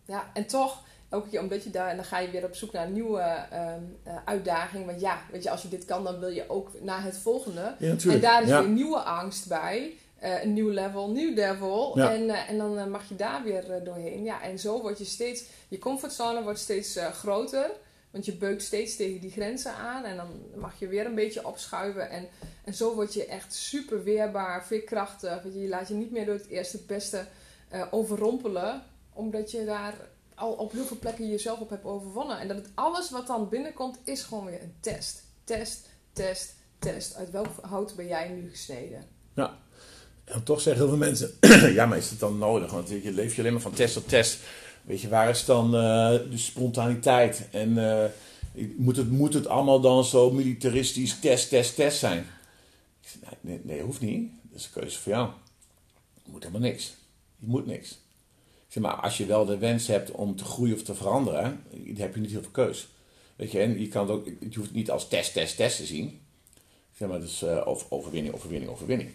ja en toch elke keer omdat je daar, en dan ga je weer op zoek naar een nieuwe uh, uitdaging. Want ja, weet je, als je dit kan, dan wil je ook naar het volgende. Ja, en daar is weer een nieuwe angst bij. Uh, een nieuw level, nieuw devil. Ja. En, uh, en dan mag je daar weer doorheen. Ja, en zo word je steeds, je comfortzone wordt steeds groter. Want je beukt steeds tegen die grenzen aan. En dan mag je weer een beetje opschuiven. En, en zo word je echt super weerbaar, veerkrachtig. Je, je laat je niet meer door het eerste beste overrompelen. Omdat je daar al op heel veel plekken jezelf op hebt overwonnen. En dat het alles wat dan binnenkomt, is gewoon weer een test. Test, test, test. Uit welk hout ben jij nu gesneden? Ja. En toch zeggen heel veel mensen, ja, maar is het dan nodig? Want je leeft je alleen maar van test tot test. Weet je, waar is dan uh, de spontaniteit? En uh, moet, het, moet het allemaal dan zo militaristisch test, test, test zijn? Nee, nee, hoeft niet. Dat is een keuze voor jou. Je moet helemaal niks. Je moet niks. Zeg maar, als je wel de wens hebt om te groeien of te veranderen, dan heb je niet heel veel keus. Weet je, en je, kan het ook, je hoeft het niet als test, test, test te zien. Zeg maar, dus uh, overwinning, overwinning, overwinning.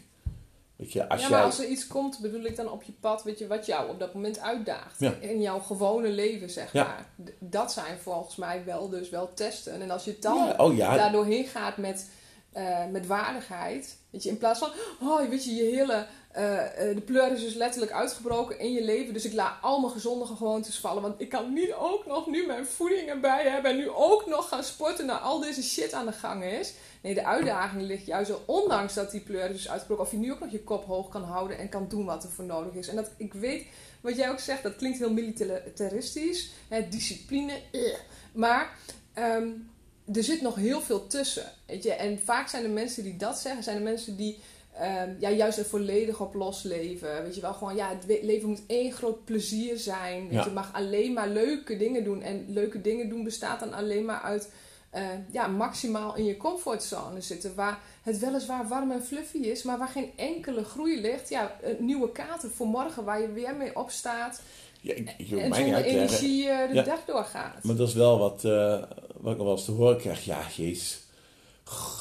Weet je, als ja, maar als er iets komt, bedoel ik dan op je pad, weet je, wat jou op dat moment uitdaagt. Ja. In jouw gewone leven, zeg ja. maar. Dat zijn volgens mij wel dus wel testen. En als je dan ja. Oh, daardoor heen gaat met, uh, met waardigheid. Weet je, in plaats van, oh, weet je, je hele de pleur is dus letterlijk uitgebroken in je leven. Dus ik laat al mijn gezonde gewoontes vallen. Want ik kan niet ook nog nu mijn voeding erbij hebben. En nu ook nog gaan sporten naar al deze shit aan de gang is. Nee, de uitdaging ligt juist. Ondanks dat die pleur is uitgebroken. Of je nu ook nog je kop hoog kan houden. En kan doen wat er voor nodig is. En dat ik weet, wat jij ook zegt, dat klinkt heel militaristisch. Hè, discipline. Ugh. Maar... Um, er zit nog heel veel tussen. Weet je? En vaak zijn de mensen die dat zeggen, zijn de mensen die Um, ja, juist er volledig op losleven. Weet je wel, gewoon ja, het leven moet één groot plezier zijn. Ja. Je mag alleen maar leuke dingen doen. En leuke dingen doen bestaat dan alleen maar uit uh, ja, maximaal in je comfortzone zitten. Waar het weliswaar warm en fluffy is, maar waar geen enkele groei ligt. Ja, een nieuwe kater voor morgen waar je weer mee opstaat. Ja, ik, ik en zonder energie uh, de ja. dag doorgaat. Maar dat is wel wat, uh, wat ik al wel eens te horen krijg. Ja, jezus.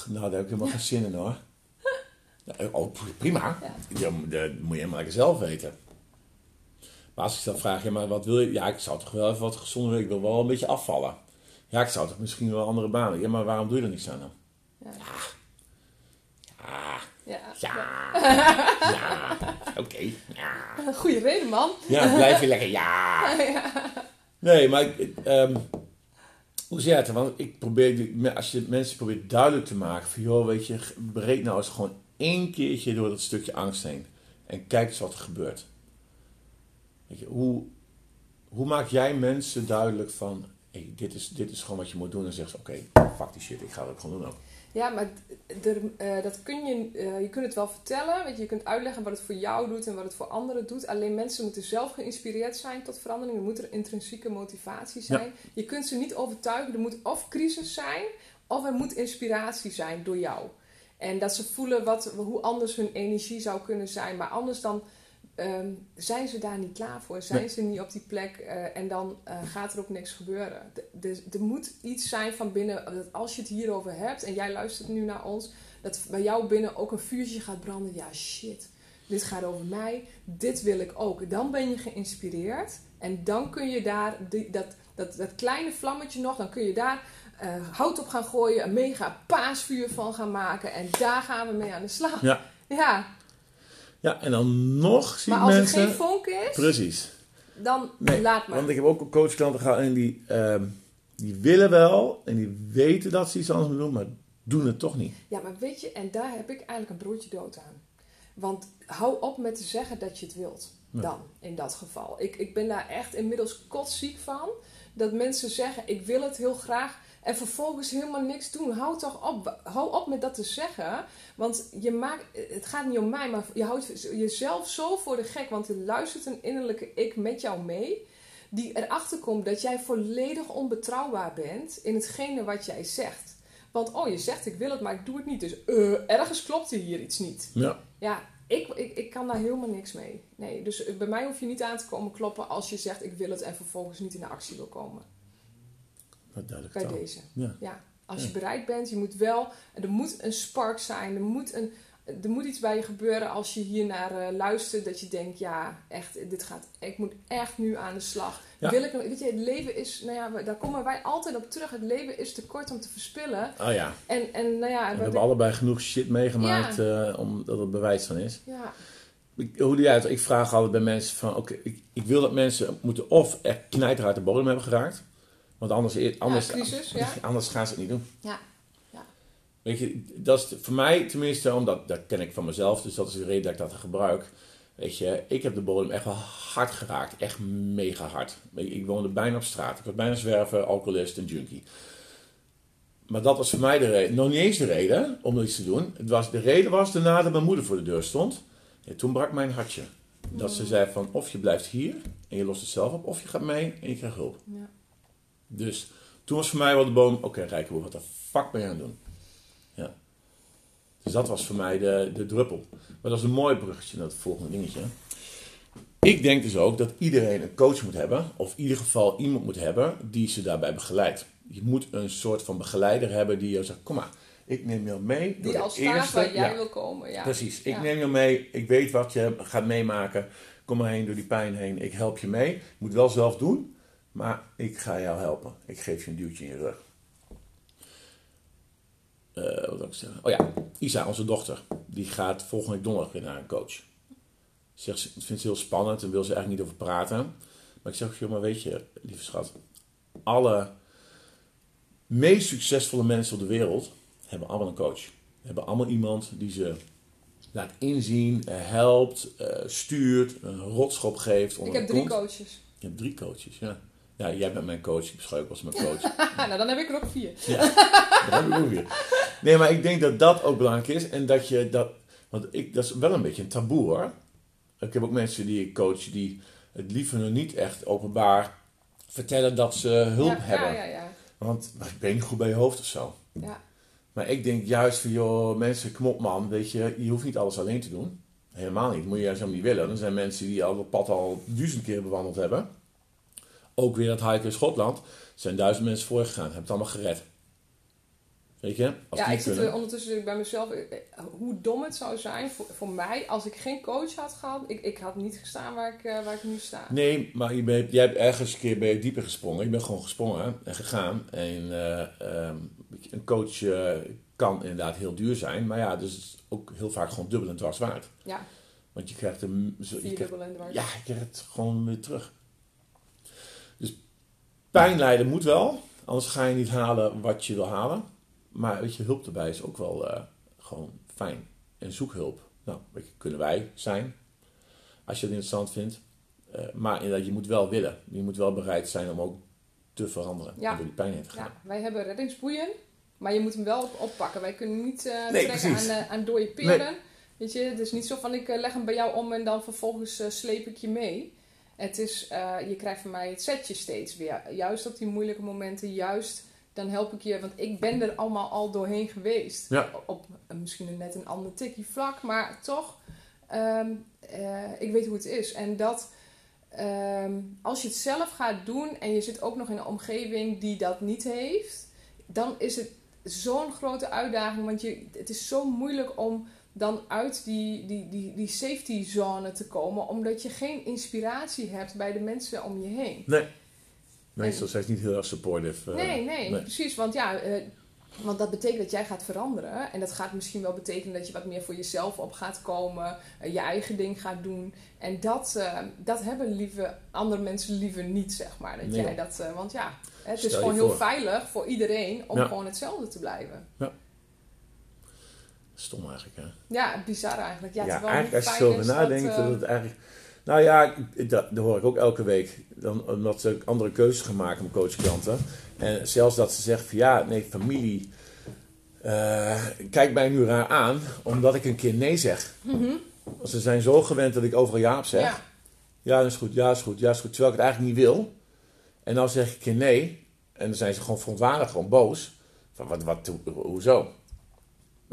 Nou, daar heb ik helemaal geen zin in hoor. Oh, prima. Ja. Dat, moet je lekker zelf weten. Maar als ik dan vraag, ja, maar wat wil je? Ja, ik zou toch wel even wat gezonder Ik wil wel een beetje afvallen. Ja, ik zou toch misschien wel andere banen. Ja, maar waarom doe je er niks aan dan? Ja. Ja. Ja. Ja. Ja. Oké. Okay. Ja. Goeie reden, man. Ja, blijf je lekker. Ja. Nee, maar ik, um, hoe zeg je het? Want ik probeer, als je mensen probeert duidelijk te maken van, joh, weet je, breek nou eens gewoon één keertje door dat stukje angst heen. En kijk eens wat er gebeurt. Weet je, hoe, hoe maak jij mensen duidelijk van... Hey, dit, is, dit is gewoon wat je moet doen. En zeggen ze, oké, okay, fuck die shit, ik ga dat gewoon doen ook. Ja, maar er, uh, dat kun je, uh, je kunt het wel vertellen. Weet je, je kunt uitleggen wat het voor jou doet en wat het voor anderen doet. Alleen mensen moeten zelf geïnspireerd zijn tot verandering. Er moet er intrinsieke motivatie zijn. Ja. Je kunt ze niet overtuigen. Er moet of crisis zijn, of er moet inspiratie zijn door jou. En dat ze voelen wat, hoe anders hun energie zou kunnen zijn. Maar anders dan ehm, zijn ze daar niet klaar voor. Zijn Nee. ze niet op die plek. eh, en dan eh, gaat er ook niks gebeuren. Er moet iets zijn van binnen. Dat als je het hierover hebt. En jij luistert nu naar ons. Dat bij jou binnen ook een vuurtje gaat branden. Ja, shit. Dit gaat over mij. Dit wil ik ook. Dan ben je geïnspireerd. En dan kun je daar die, dat, dat, dat kleine vlammetje nog. Dan kun je daar eh, hout op gaan gooien. Een mega paasvuur van gaan maken. En daar gaan we mee aan de slag. Ja. Ja, Ja, en dan nog zien maar als mensen... het geen vonk is, Precies. dan Nee, laat maar. Want ik heb ook coachklanten gehad en die, ehm, die willen wel en die weten dat ze iets anders moeten doen, maar doen het toch niet. Ja, maar weet je, en daar heb ik eigenlijk een broodje dood aan. Want hou op met te zeggen dat je het wilt. Dan, in dat geval. Ik, ik ben daar echt inmiddels kotziek van. Dat mensen zeggen, ik wil het heel graag. En vervolgens helemaal niks doen. Hou toch op. Hou op met dat te zeggen. Want je maakt, het gaat niet om mij, maar je houdt jezelf zo voor de gek. Want er luistert een innerlijke ik met jou mee. Die erachter komt dat jij volledig onbetrouwbaar bent in hetgene wat jij zegt. Want oh, je zegt ik wil het, maar ik doe het niet. Dus eh, ergens klopt er hier iets niet. Ja. Ja, ik, ik, ik kan daar helemaal niks mee. Nee, dus bij mij hoef je niet aan te komen kloppen als je zegt ik wil het en vervolgens niet in de actie wil komen. Wat duidelijk Bij taal. deze. Ja. Ja, als Ja. je bereid bent, je moet wel, er moet een spark zijn, er moet, een, er moet iets bij je gebeuren als je hier naar eh, luistert. Dat je denkt, ja, echt, dit gaat, ik moet echt nu aan de slag. Ja. Wil ik, weet je, het leven is, nou ja, daar komen wij altijd op terug. Het leven is te kort om te verspillen. Oh ja, En, en nou ja, we we- hebben allebei genoeg shit meegemaakt eh, omdat er bewijs van is. ja, Ik, hoe die uit, ik vraag altijd bij mensen van, oké, ik, ik wil dat mensen moeten of echt knijterhard de bodem hebben geraakt, want anders, anders, crisis, ja. anders gaan ze het niet doen. Ja. Ja. Weet je, dat is voor mij tenminste, omdat dat ken ik van mezelf, dus dat is de reden dat ik dat gebruik. Weet je, ik heb de bodem echt wel hard geraakt, echt mega hard. Ik woonde bijna op straat, ik was bijna zwerver, alcoholist en junkie. Maar dat was voor mij de reden, nog niet eens de reden om iets te doen. Het was, de reden was daarna dat mijn moeder voor de deur stond. En toen brak mijn hartje. Dat ze zei van, of je blijft hier en je lost het zelf op, of je gaat mee en je krijgt hulp. ja. Dus toen was voor mij wel de boom, oké Rijkenboer, wat de fuck ben je aan het doen? Dus dat was voor mij de, de druppel. Maar dat is een mooi bruggetje naar het volgende dingetje. Ik denk dus ook dat iedereen een coach moet hebben, of in ieder geval iemand moet hebben die ze daarbij begeleidt. Je moet een soort van begeleider hebben die je zegt, kom maar, ik neem jou mee. door Die de al staat eerste- waar jij ja. wil komen. Ja. Precies. Ik Ja. neem je mee. Ik weet wat je gaat meemaken. Kom maar heen door die pijn heen. Ik help je mee. Je moet wel zelf doen. Maar ik ga jou helpen. Ik geef je een duwtje in je rug. Eh, wat wil ik zeggen? Oh ja, Isa, onze dochter. Die gaat volgende week donderdag weer naar een coach. Zegt, ze vindt ze heel spannend en wil ze eigenlijk niet over praten. Maar ik zeg, joh, maar weet je, lieve schat. Alle meest succesvolle mensen op de wereld hebben allemaal een coach. Hebben allemaal iemand die ze laat inzien, eh, helpt, eh, stuurt, een rotschop geeft. Ik heb drie coaches. Je hebt drie coaches, ja. Ja, jij bent mijn coach. Ik beschouw je ook als mijn coach. nou, dan heb ik er ook vier. Ja, dat heb ik ook weer. Nee, maar ik denk dat dat ook belangrijk is. En dat je dat... Want ik, dat is wel een beetje een taboe hoor. Ik heb ook mensen die ik coach die het liever nog niet echt openbaar vertellen dat ze hulp ja, hebben. Ja, ja, ja. Want maar ik ben niet goed bij je hoofd of zo. ja. Maar ik denk juist van, joh, mensen, kom op man, weet je, je hoeft niet alles alleen te doen. Helemaal niet, moet je juist helemaal niet willen. Er zijn mensen die al dat pad al duizend keer bewandeld hebben. Ook weer dat hiken in Schotland. Er zijn duizend mensen voor je gegaan, hebben het allemaal gered. Weet je, als ja, ik zit er ondertussen ik bij mezelf. eh, eh, Hoe dom het zou zijn voor, voor mij als ik geen coach had gehad. Ik, ik had niet gestaan waar ik, eh, waar ik nu sta. Nee, maar je bent, jij hebt ergens een keer bij je dieper gesprongen. Je bent gewoon gesprongen en gegaan. En eh, ehm, een coach kan inderdaad heel duur zijn. Maar ja, dus het is ook heel vaak gewoon dubbel en dwars waard. Ja, Want je krijgt hem... zo- Je vier krijgt, dubbel en dwars. ja, je krijgt het gewoon weer terug. Pijn lijden moet wel. Anders ga je niet halen wat je wil halen. Maar weet je, hulp erbij is ook wel eh, gewoon fijn. En zoek hulp. Nou, weet je, kunnen wij zijn. Als je het interessant vindt. Eh, maar inderdaad, je moet wel willen. Je moet wel bereid zijn om ook te veranderen. Ja. En door die pijn heen te gaan. Ja, wij hebben reddingsboeien, maar je moet hem wel op- oppakken. Wij kunnen niet Nee, trekken aan, eh, aan dode peren. Weet je, het is niet zo van ik leg hem bij jou om en dan vervolgens sleep ik je mee. Het is, eh, je krijgt van mij het setje steeds weer. Juist op die moeilijke momenten, juist dan help ik je, want ik ben er allemaal al doorheen geweest. Ja. Op eh, misschien net een ander tikje vlak, maar toch, ehm, eh, ik weet hoe het is. En dat, ehm, als je het zelf gaat doen en je zit ook nog in een omgeving die dat niet heeft, dan is het zo'n grote uitdaging. Want je, het is zo moeilijk om dan uit die, die, die, die safety zone te komen, omdat je geen inspiratie hebt bij de mensen om je heen. Nee. Meestal zijn ze niet heel erg supportive. eh, Nee, nee, precies. Want ja, eh, want dat betekent dat jij gaat veranderen. En dat gaat misschien wel betekenen dat je wat meer voor jezelf op gaat komen. eh, je eigen ding gaat doen. En dat, dat hebben lieve, andere mensen liever niet, zeg maar. Dat Nee, jij dat, want ja, het Stel is gewoon heel veilig voor iedereen om Ja. gewoon hetzelfde te blijven. Stom eigenlijk, hè? Ja, bizar eigenlijk. Ja, Ja, eigenlijk als je erover is dat, nadenkt, eh, dat het eigenlijk... Nou ja, dat, dat hoor ik ook elke week. Dan, omdat ze andere keuzes gaan maken, mijn coachklanten. En zelfs dat ze zeggen van ja, nee, familie... eh kijk mij nu raar aan, omdat ik een keer nee zeg. Want Ze zijn zo gewend dat ik overal ja op zeg. Ja, Ja, dat is goed, ja, dat is goed, ja, dat is goed. Terwijl ik het eigenlijk niet wil. En dan zeg ik een keer nee. En dan zijn ze gewoon verontwaardigd, gewoon boos. Van wat, wat, ho- hoezo?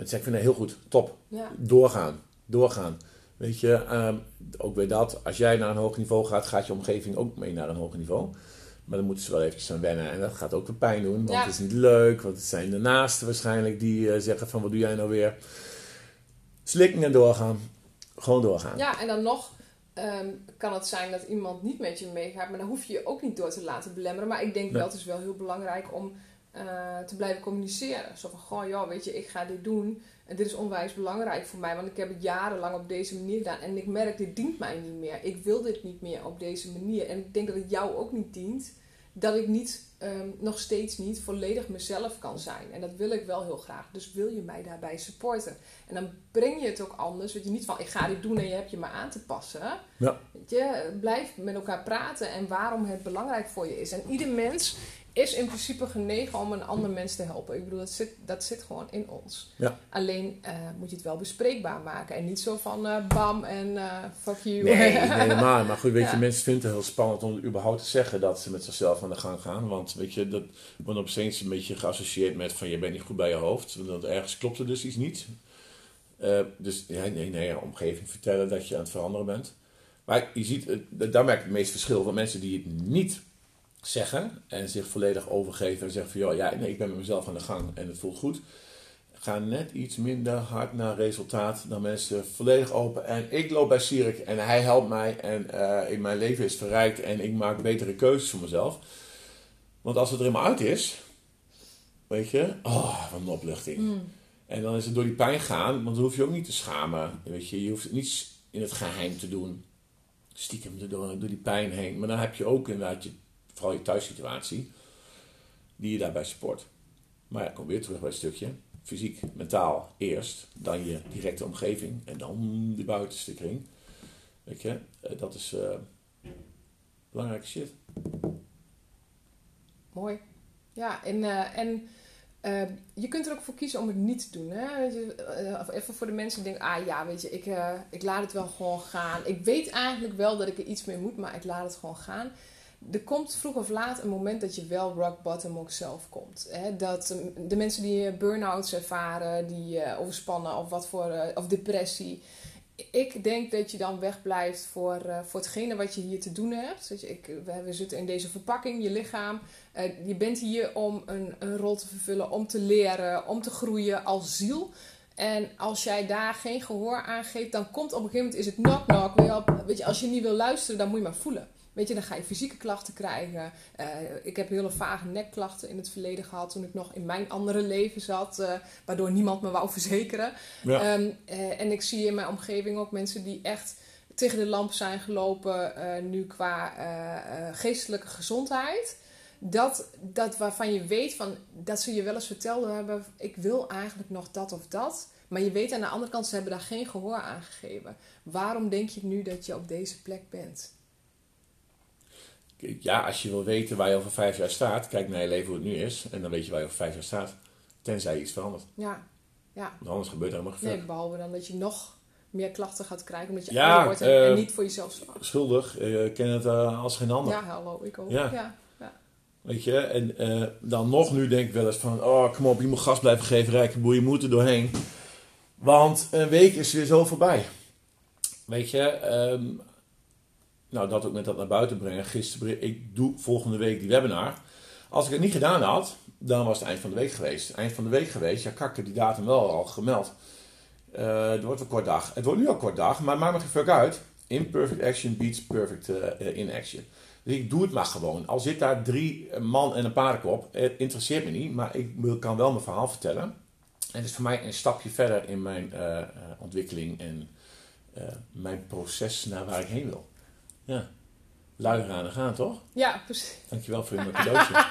Maar ik van nee, heel goed, top. ja. Doorgaan, doorgaan. Weet je, ehm, ook weer dat, als jij naar een hoger niveau gaat, gaat je omgeving ook mee naar een hoger niveau. Maar dan moeten ze wel eventjes aan wennen. En dat gaat ook weer pijn doen, want Ja. het is niet leuk. Want het zijn de naasten waarschijnlijk die eh, zeggen van wat doe jij nou weer? Slikken en doorgaan. Gewoon doorgaan. Ja, en dan nog ehm, kan het zijn dat iemand niet met je meegaat, maar dan hoef je je ook niet door te laten belemmeren. Maar ik denk Nee. wel, het is wel heel belangrijk om eh, te blijven communiceren. Zo van, goh, joh, weet je, ik ga dit doen en dit is onwijs belangrijk voor mij, want ik heb het jarenlang op deze manier gedaan en ik merk, dit dient mij niet meer. Ik wil dit niet meer op deze manier. En ik denk dat het jou ook niet dient, dat ik niet, ehm, nog steeds niet volledig mezelf kan zijn. En dat wil ik wel heel graag. Dus wil je mij daarbij supporten? En dan breng je het ook anders. Weet je niet van ik ga dit doen en je hebt je maar aan te passen. Ja. Weet je, blijf met elkaar praten en waarom het belangrijk voor je is. En ieder mens is in principe genegen om een ander mens te helpen. Ik bedoel, dat zit, dat zit gewoon in ons. Ja. Alleen eh, moet je het wel bespreekbaar maken. En niet zo van eh, bam en eh, fuck you. Nee, nee, helemaal. Maar goed, weet Ja. je, mensen vinden het heel spannend om überhaupt te zeggen dat ze met zichzelf aan de gang gaan. Want weet je, dat wordt opeens een beetje geassocieerd met van je bent niet goed bij je hoofd. Want ergens klopt er dus iets niet. Dus ja, nee, nee, omgeving vertellen dat je aan het veranderen bent. Maar je ziet, daar merk ik het meeste verschil van mensen die het niet zeggen en zich volledig overgeven en zeggen van joh, ja, nee, ik ben met mezelf aan de gang en het voelt goed. Gaan net iets minder hard naar resultaat dan mensen volledig open. En ik loop bij Sierik en hij helpt mij en eh, in mijn leven is verrijkt en ik maak betere keuzes voor mezelf. Want als het er helemaal uit is, weet je, oh, wat een opluchting. Mm. En dan is het door die pijn gaan, want dan hoef je ook niet te schamen. Weet je, je hoeft het niet in het geheim te doen. Stiekem door, door die pijn heen. Maar dan heb je ook inderdaad je, vooral je thuissituatie, die je daarbij support. Maar ja, kom weer terug bij het stukje. Fysiek, mentaal eerst, dan je directe omgeving en dan de buitenste kring. Weet je, eh, dat is eh, belangrijke shit. Mooi. Ja, en, eh, en je kunt er ook voor kiezen om het niet te doen. Hè? Even voor de mensen die denken, ah ja, weet je, ik, ik laat het wel gewoon gaan. Ik weet eigenlijk wel dat ik er iets mee moet, maar ik laat het gewoon gaan. Er komt vroeg of laat een moment dat je wel rock bottom ook zelf komt. Hè? Dat eh, de mensen die eh, burn-outs ervaren, die eh, overspannen of wat voor, eh, of depressie. Ik denk dat je dan wegblijft voor, voor hetgene wat je hier te doen hebt. Ik, we, zitten in deze verpakking, je lichaam. Je bent hier om een, een rol te vervullen, om te leren, om te groeien als ziel. En als jij daar geen gehoor aan geeft, dan komt op een gegeven moment is het je, wel. Weet je, als je niet wil luisteren, dan moet je maar voelen. Weet je, dan ga je fysieke klachten krijgen. Eh, ik heb hele vage nekklachten in het verleden gehad toen ik nog in mijn andere leven zat, eh, waardoor niemand me wou verzekeren. Ja. Ehm, eh, en ik zie in mijn omgeving ook mensen die echt tegen de lamp zijn gelopen, nu qua geestelijke gezondheid. Dat, dat waarvan je weet van, dat ze je wel eens verteld hebben, ik wil eigenlijk nog dat of dat. Maar je weet aan de andere kant, ze hebben daar geen gehoor aan gegeven. Waarom denk je nu dat je op deze plek bent? Ja, als je wil weten waar je over vijf jaar staat, kijk naar je leven hoe het nu is. En dan weet je waar je over vijf jaar staat. Tenzij iets verandert. Ja, ja. Want anders gebeurt er helemaal geen Nee, behalve dan dat je nog meer klachten gaat krijgen, omdat je Ja, ouder wordt en, en eh, niet voor jezelf zorgt. Schuldig, ik ken het eh, als geen ander. Ja, hallo, ik ook. Ja. Ja. Ja. Weet je, en dan nog nu denk ik wel eens van, oh kom op, je moet gas blijven geven, rijke boer, je moet er doorheen. Want een week is weer zo voorbij. Weet je, ehm, nou dat ook met dat naar buiten brengen. Gisteren, ik doe volgende week die webinar. Als ik het niet gedaan had, dan was het eind van de week geweest. Eind van de week geweest, ja kak, ik heb die datum wel al gemeld. Uh, het wordt een kort dag. Het wordt nu al kort dag, maar het maakt me geen fuck uit. Imperfect action beats perfect uh, inaction. Dus ik doe het maar gewoon. Al zit daar drie man en een paardenkop, het interesseert me niet, maar ik kan wel mijn verhaal vertellen. En het is voor mij een stapje verder in mijn ontwikkeling en mijn proces naar waar ik heen wil. Ja. Luier aan de gaan, toch? Ja, precies. Dankjewel voor je cadeautje.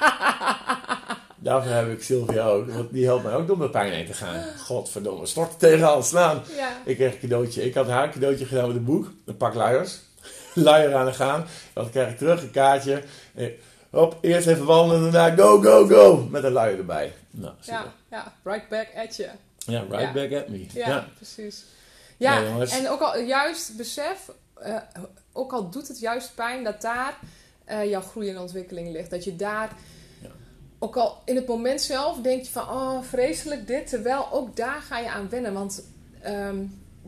Daarvoor heb ik Sylvia ook, want die helpt mij ook door mijn pijn heen te gaan. Godverdomme, storten tegenaan slaan. Ja. Ik kreeg een cadeautje. Ik had haar een cadeautje gedaan met een boek, een pak luiers. luier aan de gaan. Dan krijg ik terug een kaartje. hop, eerst even wandelen en daarna go, go, go. Met een luier erbij. Nou, ja, ja, right back at you. Ja, right Ja. back at me. Ja, Ja. precies. Ja, en ook al juist besef, eh, ook al doet het juist pijn dat daar eh, jouw groei en ontwikkeling ligt. Dat je daar, Ja. ook al in het moment zelf denk je van, oh vreselijk dit. Terwijl ook daar ga je aan wennen. Want ehm,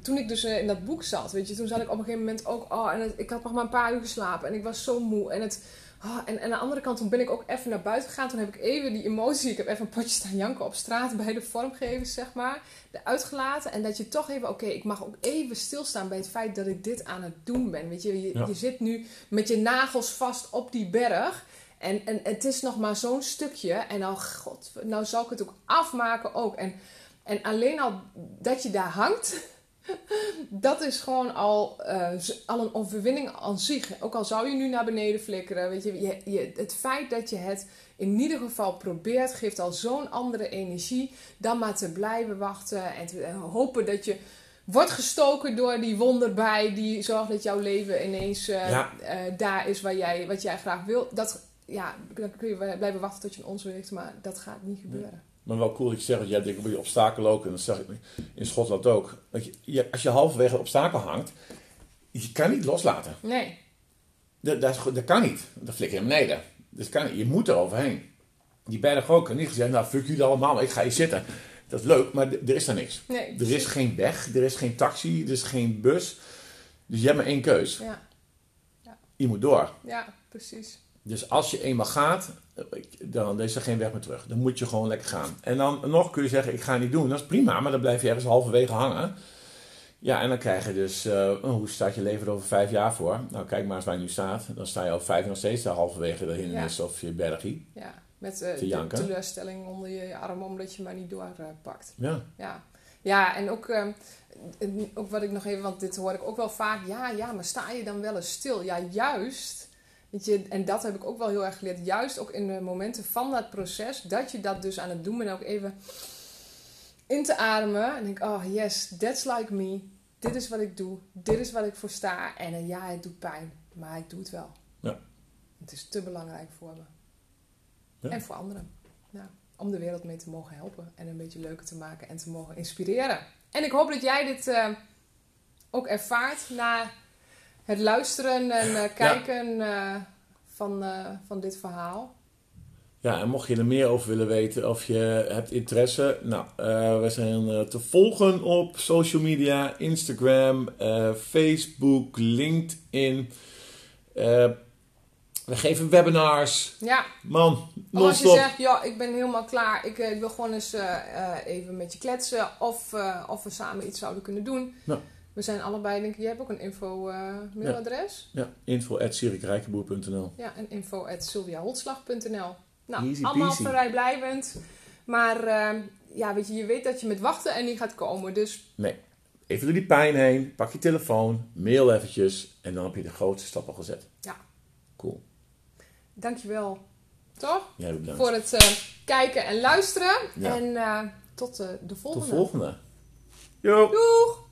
toen ik dus eh, in dat boek zat, weet je, toen zat ik op een gegeven moment ook, oh, en het- ik had nog maar een paar uur geslapen en ik was zo moe. En het, oh, en, en aan de andere kant, toen ben ik ook even naar buiten gegaan. Toen heb ik even die emotie, ik heb even een potje staan janken op straat bij de vormgevers, zeg maar eruit gelaten. En dat je toch even, oké, ik mag ook even stilstaan bij het feit dat ik dit aan het doen ben. Weet je, je, Ja. je zit nu met je nagels vast op die berg. En, en het is nog maar zo'n stukje. En nou, god, nou zal ik het ook afmaken ook. En, en alleen al dat je daar hangt, dat is gewoon al, eh, al een overwinning aan zich. Ook al zou je nu naar beneden flikkeren, weet je, je, je het feit dat je het in ieder geval probeert, geeft al zo'n andere energie dan maar te blijven wachten en te en hopen dat je wordt gestoken door die wonderbij die zorgt dat jouw leven ineens eh, Ja. eh, daar is waar jij, wat jij graag wil. Dat, ja, dan kun je blijven wachten tot je een ons maar dat gaat niet gebeuren. Maar wel cool dat je zegt, want jij hebt op je obstakel ook, en dat zag ik in Schotland ook. Dat je, je- als je halverwege een obstakel hangt, je kan niet loslaten. Nee, Dat, dat, dat kan niet. Dat flikker je beneden. Dat kan niet. Je moet er overheen. Die berg ook. En niet gezegd, nou fuck jullie allemaal, ik ga hier zitten. Dat is leuk, maar er is daar niks. nee. Er is geen weg, er is geen taxi, er is geen bus. Dus je hebt maar één keus. Ja, Je moet door. ja, precies. Dus als je eenmaal gaat, dan is er geen weg meer terug. Dan moet je gewoon lekker gaan. En dan nog kun je zeggen, ik ga het niet doen. Dat is prima, maar dan blijf je ergens halverwege hangen. Ja, en dan krijg je dus, eh, hoe staat je leven er over vijf jaar voor? Nou, kijk maar eens waar je nu staat. Dan sta je over vijf nog steeds daar halverwege de hindernis of je bergie. Ja, met eh, Te de teleurstelling onder je arm omdat je maar niet doorpakt. Ja, Ja, ja en ook, ehm, en ook wat ik nog even, want dit hoor ik ook wel vaak. Ja, ja, maar sta je dan wel eens stil? Ja, juist. Weet je, en dat heb ik ook wel heel erg geleerd. Juist ook in de momenten van dat proces, dat je dat dus aan het doen bent. Ook even in te ademen. En denk, oh yes, that's like me. Dit is wat ik doe. Dit is wat ik voor sta. En eh, ja, het doet pijn. Maar ik doe het wel. Ja. Het is te belangrijk voor me. Ja. En voor anderen. Ja, om de wereld mee te mogen helpen. En een beetje leuker te maken en te mogen inspireren. En ik hoop dat jij dit eh, ook ervaart na het luisteren en eh, kijken eh, van, eh, van dit verhaal. Ja, en mocht je er meer over willen weten of je hebt interesse, nou, we zijn te volgen op social media, Instagram, Facebook, LinkedIn. We geven webinars. Ja, Man, als je zegt, ja, ik ben helemaal klaar. Ik, ik wil gewoon eens even met je kletsen. Of, of we samen iets zouden kunnen doen. Ja. We zijn allebei, denk ik, jij hebt ook een info-mailadres. Ja, info at sirikrijkenboer.nl. Ja, en info at sylviaholtslag.nl. Nou, Easy allemaal vrijblijvend. Maar eh, ja, weet je, je weet dat je met wachten en die gaat komen. Dus Nee, even door die pijn heen, pak je telefoon, mail eventjes en dan heb je de grootste stap al gezet. Ja. Cool. dankjewel. Toch? Jij bedankt. Voor het eh, kijken en luisteren. Ja. En eh, tot eh, de Tot volgende. de volgende. Yo! Doeg!